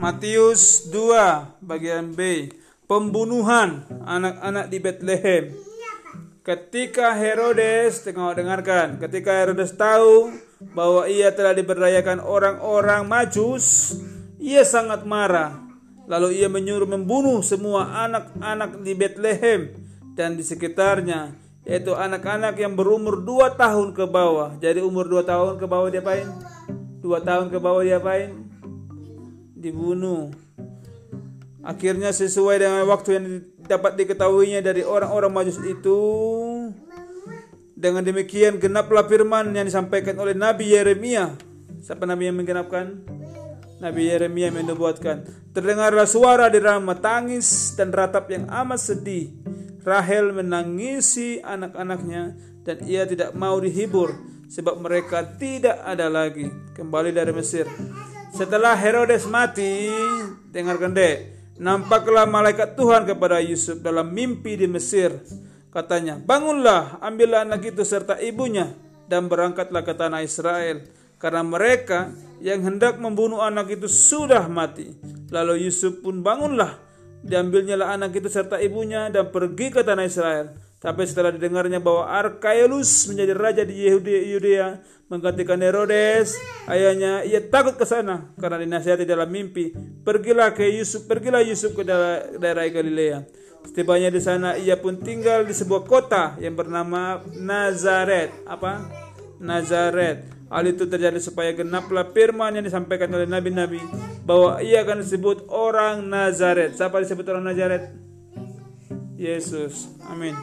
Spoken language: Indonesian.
Matius 2 bagian B. Pembunuhan anak-anak di Bethlehem. Ketika Herodes, tengok dengarkan, ketika Herodes tahu bahwa ia telah diberdayakan orang-orang Majus, ia sangat marah. Lalu ia menyuruh membunuh semua anak-anak di Bethlehem dan di sekitarnya, yaitu anak-anak yang berumur 2 tahun ke bawah. Jadi umur 2 tahun ke bawah diapain? 2 tahun ke bawah diapain? Dibunuh. Akhirnya sesuai dengan waktu yang dapat diketahuinya dari orang-orang majus itu dengan demikian genaplah firman yang disampaikan oleh Nabi Yeremia. Siapa Nabi yang menggenapkan? Nabi Yeremia menubuatkan. Terdengarlah suara di tangis dan ratap yang amat sedih. Rahel menangisi anak-anaknya dan ia tidak mau dihibur sebab mereka tidak ada lagi kembali dari Mesir. Setelah Herodes mati, dengarkan dek, Nampaklah malaikat Tuhan kepada Yusuf dalam mimpi di Mesir. Katanya, bangunlah, ambillah anak itu serta ibunya, dan berangkatlah ke tanah Israel. Karena mereka yang hendak membunuh anak itu sudah mati. Lalu Yusuf pun bangunlah, diambilnya anak itu serta ibunya, dan pergi ke tanah Israel. Tapi setelah didengarnya bahwa Arkaelus menjadi raja di Yudea, menggantikan Herodes, ayahnya, ia takut ke sana karena dinasihati dalam mimpi. Pergilah ke Yusuf, pergilah Yusuf ke daerah, daerah Galilea. Setibanya di sana, ia pun tinggal di sebuah kota yang bernama Nazaret. Apa? Nazaret. Hal itu terjadi supaya genaplah firman yang disampaikan oleh nabi-nabi bahwa ia akan disebut orang Nazaret. Siapa disebut orang Nazaret? Jesus. Amen.